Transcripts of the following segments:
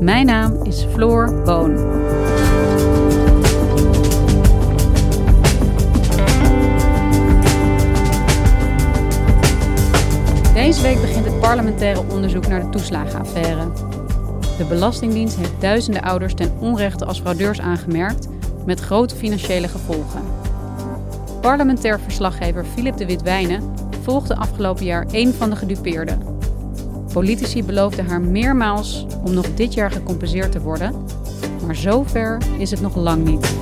Mijn naam is Floor Boon. Deze week begint het parlementaire onderzoek naar de toeslagenaffaire. De Belastingdienst heeft duizenden ouders ten onrechte als fraudeurs aangemerkt, met grote financiële gevolgen. Parlementair verslaggever Philip de Witwijnen volgde afgelopen jaar één van de gedupeerden. Politici beloofden haar meermaals om nog dit jaar gecompenseerd te worden, maar zover is het nog lang niet.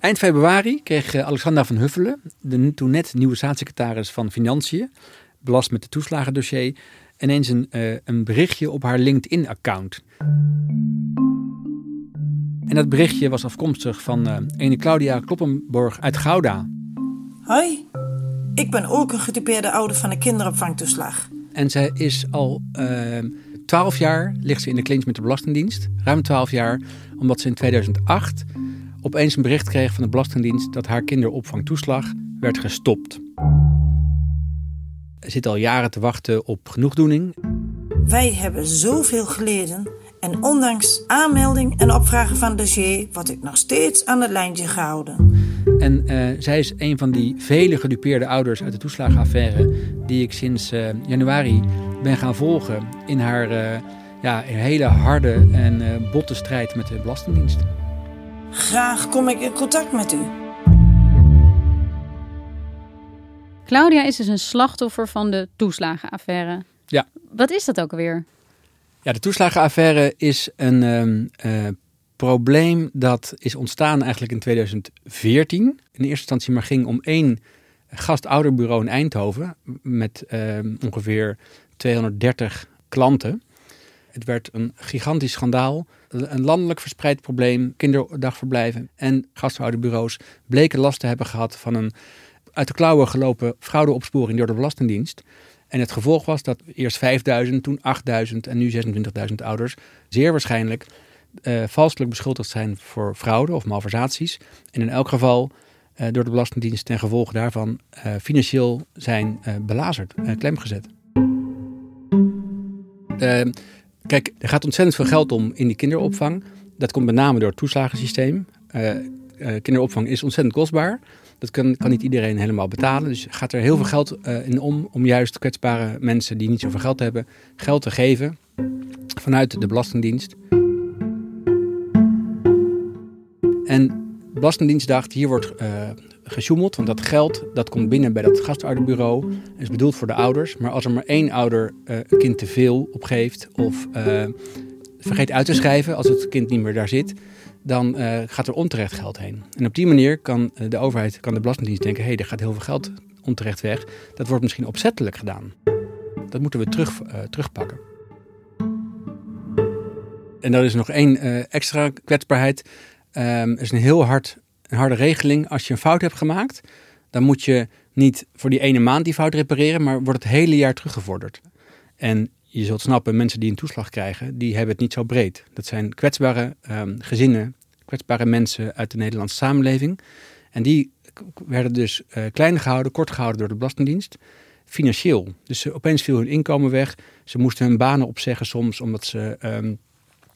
Eind februari kreeg eh, Alexandra van Huffelen, de toen net nieuwe staatssecretaris van Financiën, belast met het toeslagendossier, ineens een, uh, een berichtje op haar LinkedIn-account. En dat berichtje was afkomstig van uh, ene Claudia Kloppenborg uit Gouda. Hoi, ik ben ook een getypeerde ouder van een kinderopvangtoeslag. En zij is al twaalf jaar, ligt ze in de clinch met de Belastingdienst. Ruim twaalf jaar, omdat ze in 2008 opeens een bericht kreeg van de Belastingdienst dat haar kinderopvangtoeslag werd gestopt. Ze zit al jaren te wachten op genoegdoening. Wij hebben zoveel geleden en ondanks aanmelding en opvragen van het dossier word ik nog steeds aan het lijntje gehouden. En uh, zij is een van die vele gedupeerde ouders uit de toeslagenaffaire die ik sinds uh, januari ben gaan volgen in haar uh, ja, hele harde en botte strijd met de Belastingdienst. Graag kom ik in contact met u. Claudia is dus een slachtoffer van de toeslagenaffaire. Ja. Wat is dat ook alweer? Ja, de toeslagenaffaire is een um, uh, probleem dat is ontstaan eigenlijk in 2014. In eerste instantie maar ging om één gastouderbureau in Eindhoven met uh, ongeveer 230 klanten. Het werd een gigantisch schandaal. Een landelijk verspreid probleem, kinderdagverblijven en gasthouderbureaus bleken last te hebben gehad van een uit de klauwen gelopen fraudeopsporing door de Belastingdienst. En het gevolg was dat eerst 5000, toen 8000 en nu 26.000 ouders zeer waarschijnlijk uh, valselijk beschuldigd zijn voor fraude of malversaties. En in elk geval uh, door de Belastingdienst ten gevolge daarvan uh, financieel zijn belazerd, klemgezet. kijk, er gaat ontzettend veel geld om in die kinderopvang. Dat komt met name door het toeslagensysteem. Kinderopvang is ontzettend kostbaar. Dat kan, kan niet iedereen helemaal betalen. Dus gaat er heel veel geld uh, in om om juist kwetsbare mensen die niet zoveel geld hebben, geld te geven vanuit de Belastingdienst. En de Belastingdienst dacht, hier wordt uh, gesjoemeld, want dat geld dat komt binnen bij dat gastouderbureau en is bedoeld voor de ouders. Maar als er maar één ouder een kind te veel opgeeft of vergeet uit te schrijven als het kind niet meer daar zit, dan uh, gaat er onterecht geld heen. En op die manier kan de overheid, kan de Belastingdienst denken: hé, hey, er gaat heel veel geld onterecht weg. Dat wordt misschien opzettelijk gedaan. Dat moeten we terug, uh, terugpakken. En er is nog één extra kwetsbaarheid. Um, er is een heel hard, een harde regeling. Als je een fout hebt gemaakt, dan moet je niet voor die ene maand die fout repareren, maar wordt het hele jaar teruggevorderd. En je zult snappen, mensen die een toeslag krijgen, die hebben het niet zo breed. Dat zijn kwetsbare um, gezinnen, kwetsbare mensen uit de Nederlandse samenleving. En die werden dus uh, klein gehouden, kort gehouden door de Belastingdienst. Financieel. Dus ze, opeens viel hun inkomen weg. Ze moesten hun banen opzeggen soms, omdat ze um,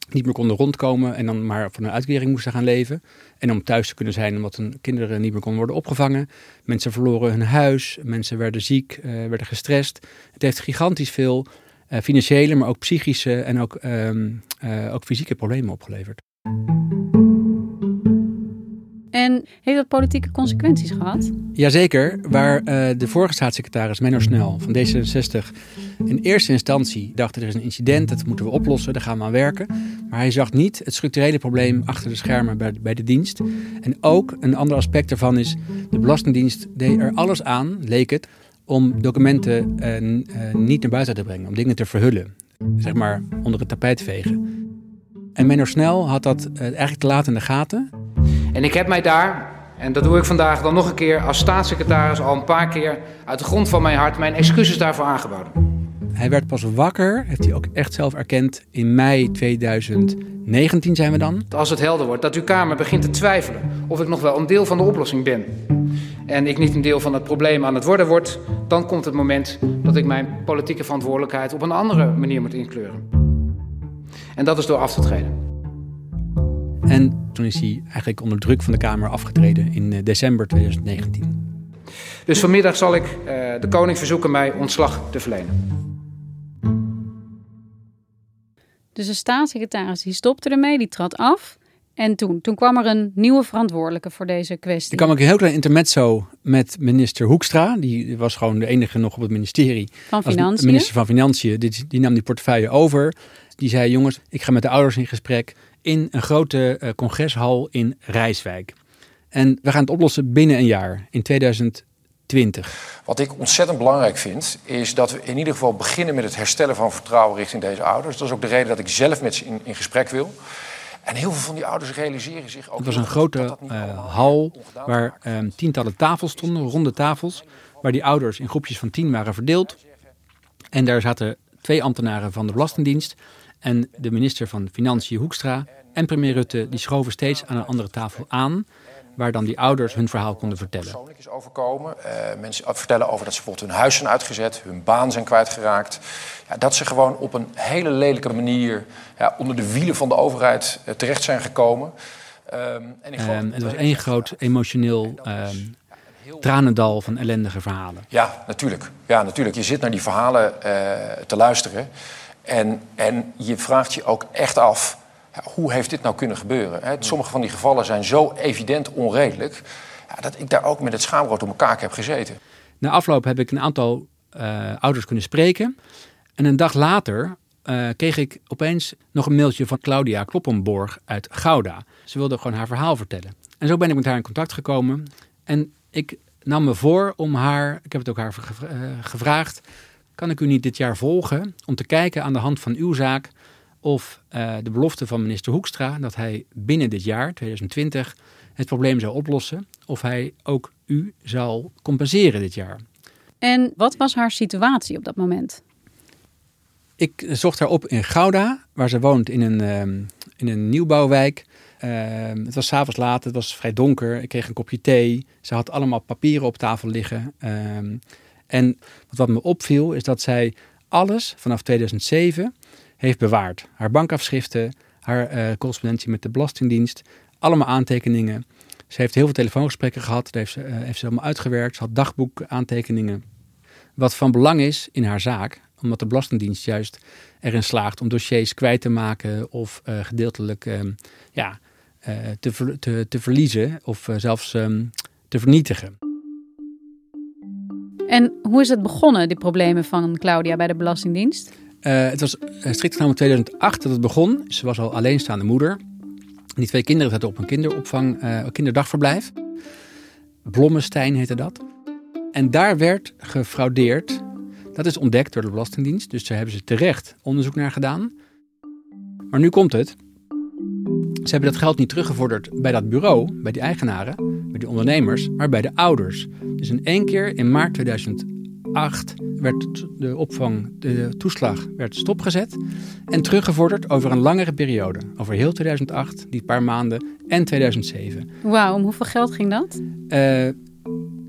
niet meer konden rondkomen en dan maar van een uitkering moesten gaan leven. En om thuis te kunnen zijn omdat hun kinderen niet meer konden worden opgevangen. Mensen verloren hun huis, mensen werden ziek, uh, werden gestrest. Het heeft gigantisch veel uh, financiële, maar ook psychische en ook, um, uh, ook fysieke problemen opgeleverd. En heeft dat politieke consequenties gehad? Jazeker, waar uh, de vorige staatssecretaris Menno Snel van D66 in eerste instantie dacht er is een incident, dat moeten we oplossen, daar gaan we aan werken. Maar hij zag niet het structurele probleem achter de schermen bij, bij de dienst. En ook een ander aspect daarvan is, de Belastingdienst deed er alles aan, leek het, om documenten uh, uh, niet naar buiten te brengen, om dingen te verhullen. Zeg maar onder het tapijt vegen. En Menno Snel had dat eigenlijk te laat in de gaten. En ik heb mij daar, en dat doe ik vandaag dan nog een keer als staatssecretaris al een paar keer uit de grond van mijn hart mijn excuses daarvoor aangeboden. Hij werd pas wakker, heeft hij ook echt zelf erkend, in mei 2019 zijn we dan. Als het helder wordt dat uw Kamer begint te twijfelen of ik nog wel een deel van de oplossing ben. En ik niet een deel van het probleem aan het worden word, dan komt het moment dat ik mijn politieke verantwoordelijkheid op een andere manier moet inkleuren. En dat is door af te treden. En toen is hij eigenlijk onder druk van de Kamer afgetreden in december 2019. Dus vanmiddag zal ik uh, de koning verzoeken mij ontslag te verlenen. Dus de staatssecretaris die stopte ermee, die trad af. En toen, toen kwam er een nieuwe verantwoordelijke voor deze kwestie. Er kwam ook een heel klein intermezzo met minister Hoekstra. Die was gewoon de enige nog op het ministerie. Van Financiën. Minister van Financiën. Die, die nam die portefeuille over. Die zei, jongens, ik ga met de ouders in gesprek in een grote uh, congreshal in Rijswijk. En we gaan het oplossen binnen een jaar, in 2020. Wat ik ontzettend belangrijk vind, is dat we in ieder geval beginnen met het herstellen van vertrouwen richting deze ouders. Dat is ook de reden dat ik zelf met ze in, in gesprek wil. En heel veel van die ouders realiseren zich ook. Het was een grote uh, hal waar um, tientallen tafels stonden, ronde tafels, waar die ouders in groepjes van tien waren verdeeld. En daar zaten twee ambtenaren van de Belastingdienst en de minister van Financiën Hoekstra en premier Rutte die schoven steeds aan een andere tafel aan, waar dan die ouders hun verhaal konden vertellen. Persoonlijk is overkomen. Uh, mensen vertellen over dat ze bijvoorbeeld hun huis zijn uitgezet, hun baan zijn kwijtgeraakt. Ja, dat ze gewoon op een hele lelijke manier ja, onder de wielen van de overheid uh, terecht zijn gekomen. Um, en ik um, het was één groot emotioneel um, tranendal van ellendige verhalen. Ja, natuurlijk. Ja, natuurlijk. Je zit naar die verhalen uh, te luisteren. En, en je vraagt je ook echt af, hoe heeft dit nou kunnen gebeuren? Hè? Sommige van die gevallen zijn zo evident onredelijk... Ja, dat ik daar ook met het schaamrood op elkaar heb gezeten. Na afloop heb ik een aantal uh, ouders kunnen spreken. En een dag later uh, kreeg ik opeens nog een mailtje van Claudia Kloppenborg uit Gouda. Ze wilde gewoon haar verhaal vertellen. En zo ben ik met haar in contact gekomen. En ik nam me voor om haar, ik heb het ook haar gevraagd kan ik u niet dit jaar volgen om te kijken aan de hand van uw zaak of uh, de belofte van minister Hoekstra dat hij binnen dit jaar, 2020, het probleem zou oplossen, of hij ook u zal compenseren dit jaar. En wat was haar situatie op dat moment? Ik zocht haar op in Gouda, waar ze woont in een, um, in een nieuwbouwwijk. Uh, het was s'avonds laat, het was vrij donker. Ik kreeg een kopje thee. Ze had allemaal papieren op tafel liggen. Uh, en wat me opviel is dat zij alles vanaf 2007 heeft bewaard. Haar bankafschriften, haar uh, correspondentie met de Belastingdienst, allemaal aantekeningen. Ze heeft heel veel telefoongesprekken gehad, heeft ze, uh, heeft ze allemaal uitgewerkt. Ze had dagboekaantekeningen. Wat van belang is in haar zaak, omdat de Belastingdienst juist erin slaagt om dossiers kwijt te maken of uh, gedeeltelijk um, ja, te, te, te, verliezen of zelfs um, te vernietigen. En hoe is het begonnen, die problemen van Claudia bij de Belastingdienst? Uh, het was strikt genomen 2008 dat het begon. Ze was al alleenstaande moeder. Die twee kinderen zaten op een kinderopvang, uh, kinderdagverblijf. Blommestein heette dat. En daar werd gefraudeerd. Dat is ontdekt door de Belastingdienst. Dus daar hebben ze terecht onderzoek naar gedaan. Maar nu komt het. Ze hebben dat geld niet teruggevorderd bij dat bureau, bij die eigenaren, bij die ondernemers, maar bij de ouders. Dus in één keer in maart 2008 werd de opvang, de toeslag werd stopgezet en teruggevorderd over een langere periode. Over heel 2008, die paar maanden, en 2007. Wauw, om hoeveel geld ging dat? Uh,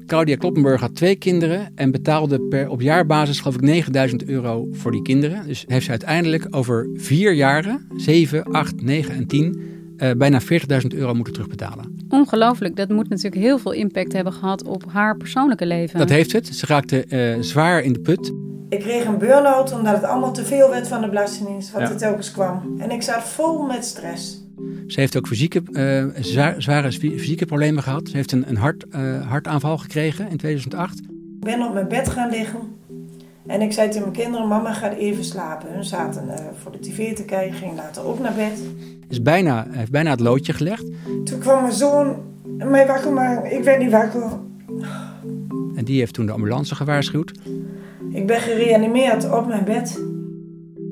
Claudia Kloppenburg had twee kinderen en betaalde per, op jaarbasis geloof ik 9000 euro voor die kinderen. Dus heeft ze uiteindelijk over vier jaren, 7, 8, 9 en 10, uh, bijna 40.000 euro moeten terugbetalen. Ongelooflijk, dat moet natuurlijk heel veel impact hebben gehad op haar persoonlijke leven. Dat heeft het. Ze raakte uh, zwaar in de put. Ik kreeg een burn-out omdat het allemaal te veel werd van de Belastingdienst, wat ja. er telkens kwam. En ik zat vol met stress. Ze heeft ook fysieke, uh, zware fysieke problemen gehad. Ze heeft een, een hart, uh, hartaanval gekregen in 2008. Ik ben op mijn bed gaan liggen. En ik zei tegen mijn kinderen, mama gaat even slapen. Hun zaten uh, voor de tv te kijken, ging later ook naar bed. Is bijna, heeft bijna het loodje gelegd. Toen kwam mijn zoon mij wakker maken. Ik werd niet wakker. En die heeft toen de ambulance gewaarschuwd. Ik ben gereanimeerd op mijn bed.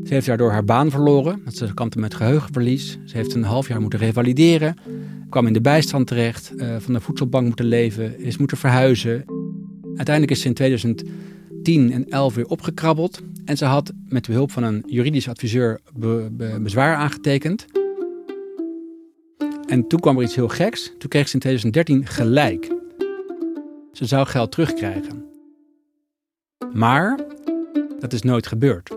Ze heeft daardoor haar baan verloren. Ze kampte met geheugenverlies. Ze heeft een half jaar moeten revalideren. Kwam in de bijstand terecht. Uh, van de voedselbank moeten leven. Is moeten verhuizen. Uiteindelijk is ze in 2010 en 11 weer opgekrabbeld. En ze had met behulp van een juridisch adviseur be, be, bezwaar aangetekend. En toen kwam er iets heel geks. Toen kreeg ze in 2013 gelijk. Ze zou geld terugkrijgen. Maar dat is nooit gebeurd.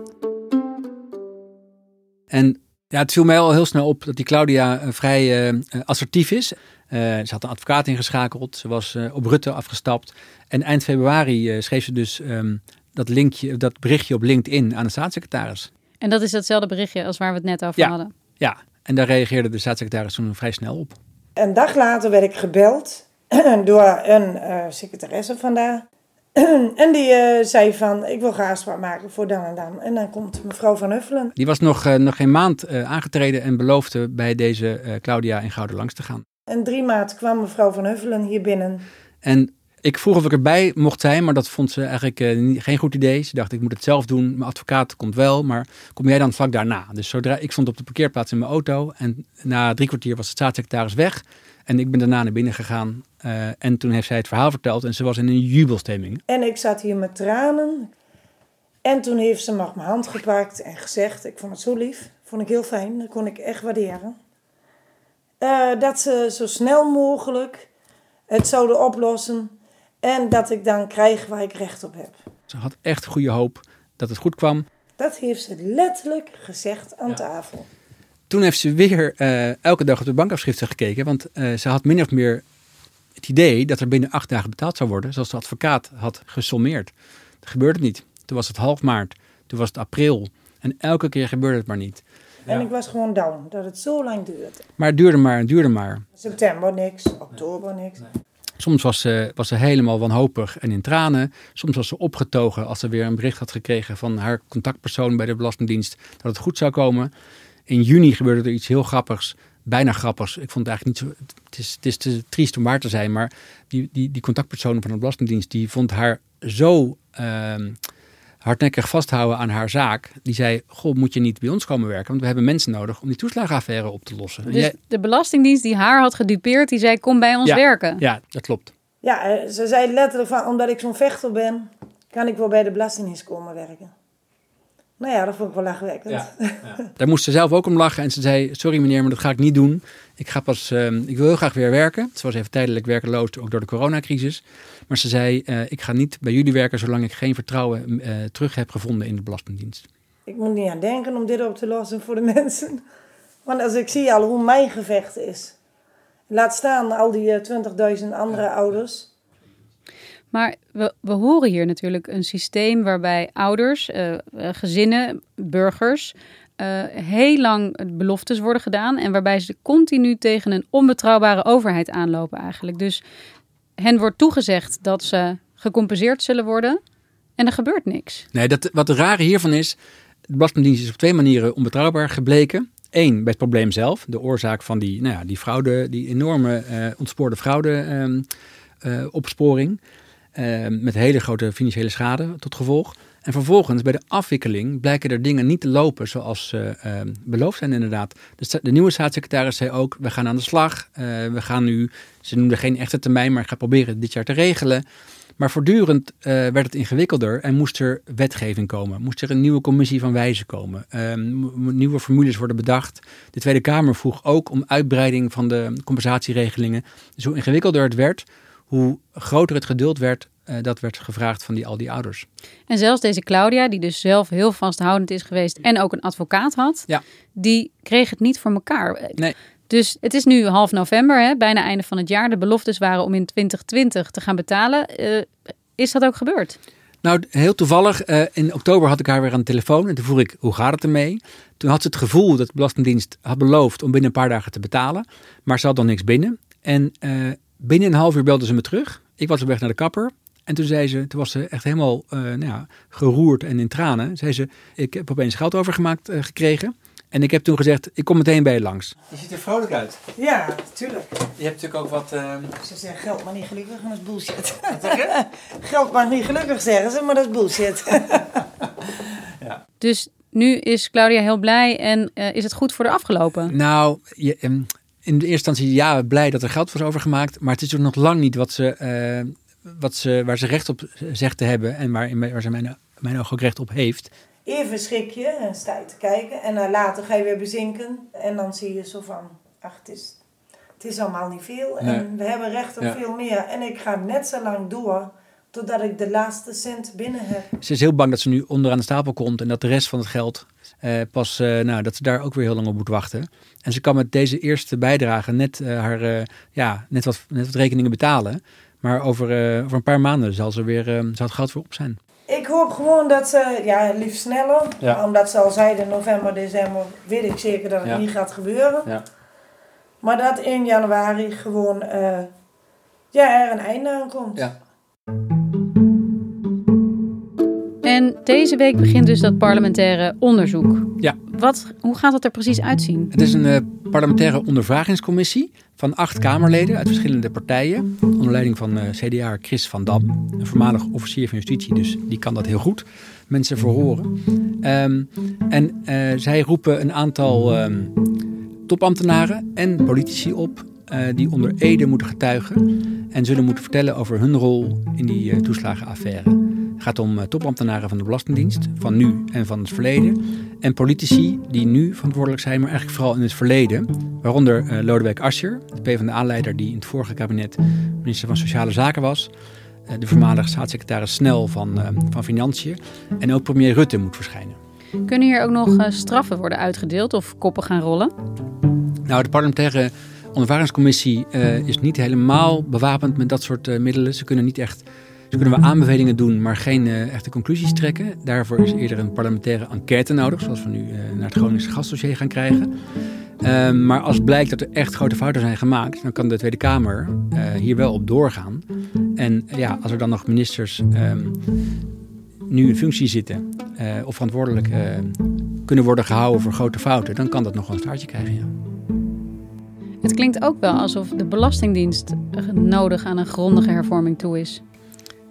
En ja, het viel mij al heel snel op dat die Claudia uh, vrij uh, assertief is. Uh, ze had een advocaat ingeschakeld. Ze was op Rutte afgestapt. En eind februari schreef ze dus um, dat, linkje, dat berichtje op LinkedIn aan de staatssecretaris. En dat is datzelfde berichtje als waar we het net over ja, hadden? Ja, en daar reageerde de staatssecretaris toen vrij snel op. Een dag later werd ik gebeld door een secretaresse vandaar. en die uh, zei van, ik wil graag afspraak maken voor dan en dan. En dan komt mevrouw Van Huffelen. Die was nog, uh, nog geen maand uh, aangetreden en beloofde bij deze Claudia in Gouden langs te gaan. En drie maart kwam mevrouw Van Huffelen hier binnen. En ik vroeg of ik erbij mocht zijn, maar dat vond ze eigenlijk geen goed idee. Ze dacht, ik moet het zelf doen. Mijn advocaat komt wel, maar kom jij dan vlak daarna? Dus zodra ik stond op de parkeerplaats in mijn auto en na drie kwartier was de staatssecretaris weg... En ik ben daarna naar binnen gegaan. Uh, en toen heeft zij het verhaal verteld en ze was in een jubelstemming. En ik zat hier met tranen. En toen heeft ze op mijn hand gepakt en gezegd: Ik vond het zo lief. Vond ik heel fijn. Dat kon ik echt waarderen. Uh, dat ze zo snel mogelijk het zouden oplossen. En dat ik dan krijg waar ik recht op heb. Ze had echt goede hoop dat het goed kwam. Dat heeft ze letterlijk gezegd aan ja. tafel. Toen heeft ze weer uh, elke dag op de bankafschriften gekeken. Want uh, ze had min of meer het idee dat er binnen acht dagen betaald zou worden. Zoals de advocaat had gesommeerd. Dat gebeurde niet. Toen was het half maart. Toen was het april. En elke keer gebeurde het maar niet. En ja. ik was gewoon down dat het zo lang duurde. Maar het duurde maar en duurde maar. September niks, oktober niks. Nee. Soms was ze, was ze helemaal wanhopig en in tranen. Soms was ze opgetogen als ze weer een bericht had gekregen van haar contactpersoon bij de Belastingdienst dat het goed zou komen. In juni gebeurde er iets heel grappigs. Bijna grappigs. Ik vond het eigenlijk niet zo. Het is, het is te triest om waar te zijn. Maar die, die, die contactpersoon van de Belastingdienst. die vond haar zo. Uh, hardnekkig vasthouden aan haar zaak. Die zei: Goh, moet je niet bij ons komen werken? Want we hebben mensen nodig om die toeslagenaffaire op te lossen. Dus jij... de Belastingdienst die haar had gedupeerd, die zei: Kom bij ons ja, werken. Ja, dat klopt. Ja, ze zei letterlijk van: Omdat ik zo'n vechter ben, kan ik wel bij de Belastingdienst komen werken. Nou ja, dat vond ik wel lachwekkend. Ja, ja. Daar moest ze zelf ook om lachen. En ze zei, sorry meneer, maar dat ga ik niet doen. Ik, ga pas, uh, ik wil heel graag weer werken. Ze was even tijdelijk werkeloos, ook door de coronacrisis. Maar ze zei, uh, ik ga niet bij jullie werken... zolang ik geen vertrouwen uh, terug heb gevonden in de Belastingdienst. Ik moet niet aan denken om dit op te lossen voor de mensen. Want als ik zie al hoe mijn gevecht is... Laat staan al die 20.000 andere ja. ouders... Maar we, we horen hier natuurlijk een systeem waarbij ouders, uh, gezinnen, burgers uh, heel lang beloftes worden gedaan en waarbij ze continu tegen een onbetrouwbare overheid aanlopen eigenlijk. Dus hen wordt toegezegd dat ze gecompenseerd zullen worden en er gebeurt niks. Nee, dat, wat het rare hiervan is, de Belastingdienst is op twee manieren onbetrouwbaar gebleken. Eén, bij het probleem zelf, de oorzaak van die, nou ja, die fraude, die enorme uh, ontspoorde fraude uh, opsporing. Uh, met hele grote financiële schade tot gevolg. En vervolgens bij de afwikkeling blijken er dingen niet te lopen zoals uh, uh, beloofd zijn inderdaad. De, de, nieuwe staatssecretaris zei ook, we gaan aan de slag. Uh, we gaan nu, ze noemden geen echte termijn, maar ik ga proberen dit jaar te regelen. Maar voortdurend werd het ingewikkelder en moest er wetgeving komen. Moest er een nieuwe commissie van wijzen komen. Ehm, nieuwe formules worden bedacht. De Tweede Kamer vroeg ook om uitbreiding van de compensatieregelingen. Dus hoe ingewikkelder het werd, hoe groter het geduld werd uh, dat werd gevraagd van die, al die ouders. En zelfs deze Claudia, die dus zelf heel vasthoudend is geweest en ook een advocaat had, ja. die kreeg het niet voor elkaar. Nee. Dus het is nu half november, hè, bijna einde van het jaar. De beloftes waren om in 2020 te gaan betalen. Uh, is dat ook gebeurd? Nou, heel toevallig, uh, in oktober had ik haar weer aan de telefoon en toen vroeg ik, hoe gaat het ermee? Toen had ze het gevoel dat de Belastingdienst had beloofd om binnen een paar dagen te betalen, maar ze had nog niks binnen. En binnen een half uur belde ze me terug. Ik was op weg naar de kapper en toen zei ze, toen was ze echt helemaal uh, nou ja, geroerd en in tranen. Zei ze, ik heb opeens geld overgemaakt uh, gekregen. En ik heb toen gezegd, ik kom meteen bij je langs. Je ziet er vrolijk uit. Ja, tuurlijk. Je hebt natuurlijk ook wat... Uh... Ze zeggen geld maar niet gelukkig en dat is bullshit. Wat zeg je? geld maar niet gelukkig zeggen ze, maar dat is bullshit. ja. Dus nu is Claudia heel blij en is het goed voor de afgelopen? Nou, je, um, in de eerste instantie ja, blij dat er geld was overgemaakt. Maar het is nog lang niet wat ze wat ze, waar ze recht op zegt te hebben en waar, waar ze mijn, mijn oog ook recht op heeft. Even schrik je en sta je te kijken en dan later ga je weer bezinken en dan zie je zo van, ach het is, het is allemaal niet veel en we hebben recht op veel meer. En ik ga net zo lang door totdat ik de laatste cent binnen heb. Ze is heel bang dat ze nu onderaan de stapel komt en dat de rest van het geld uh, pas, nou, dat ze daar ook weer heel lang op moet wachten. En ze kan met deze eerste bijdrage net, haar, ja, net, wat, net wat rekeningen betalen. Maar over, uh, over een paar maanden zal, ze weer, uh, zal het geld weer op zijn. Ik hoop gewoon dat ze, ja, liefst sneller. Ja. Omdat ze al zeiden november, december, weet ik zeker dat het ja. niet gaat gebeuren. Ja. Maar dat in januari gewoon, uh, ja, er een einde aan komt. Ja. En deze week begint dus dat parlementaire onderzoek. Ja. Wat, hoe gaat dat er precies uitzien? Het is een uh, parlementaire ondervragingscommissie van acht Kamerleden uit verschillende partijen. Onder leiding van uh, CDA Chris van Dam, een voormalig officier van justitie, dus die kan dat heel goed. Mensen verhoren. Um, en uh, zij roepen een aantal um, topambtenaren en politici op die onder Ede moeten getuigen en zullen moeten vertellen over hun rol in die toeslagenaffaire. Het gaat om topambtenaren van de Belastingdienst, van nu en van het verleden. En politici die nu verantwoordelijk zijn, maar eigenlijk vooral in het verleden. Waaronder uh, Lodewijk Asscher, de PvdA-leider die in het vorige kabinet minister van Sociale Zaken was. Uh, de voormalige staatssecretaris Snel van, uh, van Financiën. En ook premier Rutte moet verschijnen. Kunnen hier ook nog straffen worden uitgedeeld of koppen gaan rollen? Nou, de parlementaire ondervaringscommissie is niet helemaal bewapend met dat soort middelen. Ze kunnen niet echt dus kunnen we aanbevelingen doen, maar geen uh, echte conclusies trekken. Daarvoor is eerder een parlementaire enquête nodig, zoals we nu uh, naar het Groningse gasdossier gaan krijgen. Um, maar als blijkt dat er echt grote fouten zijn gemaakt, dan kan de Tweede Kamer uh, hier wel op doorgaan. En ja, als er dan nog ministers um, nu in functie zitten of verantwoordelijk kunnen worden gehouden voor grote fouten, dan kan dat nog een staartje krijgen. Het klinkt ook wel alsof de Belastingdienst nodig aan een grondige hervorming toe is.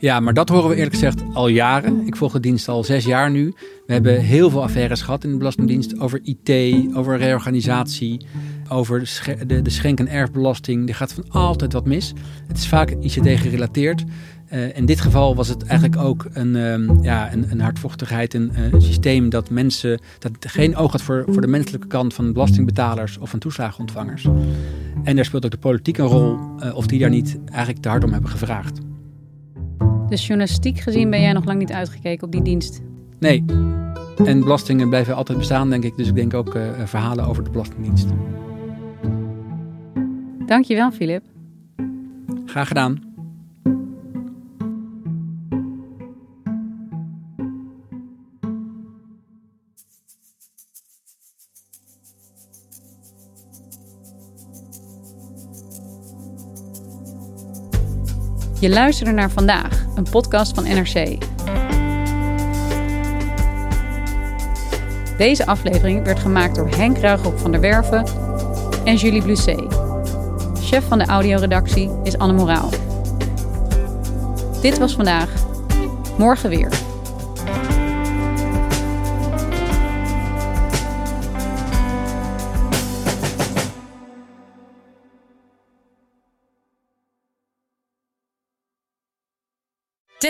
Ja, maar dat horen we eerlijk gezegd al jaren. Ik volg de dienst al zes jaar nu. We hebben heel veel affaires gehad in de Belastingdienst over IT, over reorganisatie, over de, schenk- en erfbelasting. Er gaat van altijd wat mis. Het is vaak ICT gerelateerd. Uh, in dit geval was het eigenlijk ook een, um, ja, een, een hardvochtigheid, een, uh, een, systeem dat mensen, dat geen oog had voor, voor de menselijke kant van belastingbetalers of van toeslagenontvangers. En daar speelt ook de politiek een rol, uh, of die daar niet eigenlijk te hard om hebben gevraagd. Dus journalistiek gezien ben jij nog lang niet uitgekeken op die dienst? Nee. En belastingen blijven altijd bestaan, denk ik. Dus ik denk ook uh, verhalen over de Belastingdienst. Dankjewel, Filip. Graag gedaan. Je luisterde naar vandaag, een podcast van NRC. Deze aflevering werd gemaakt door Henk Ruigrop van der Werven en Julie Blusset. Chef van de audioredactie is Anne Moraal. Dit was vandaag. Morgen weer.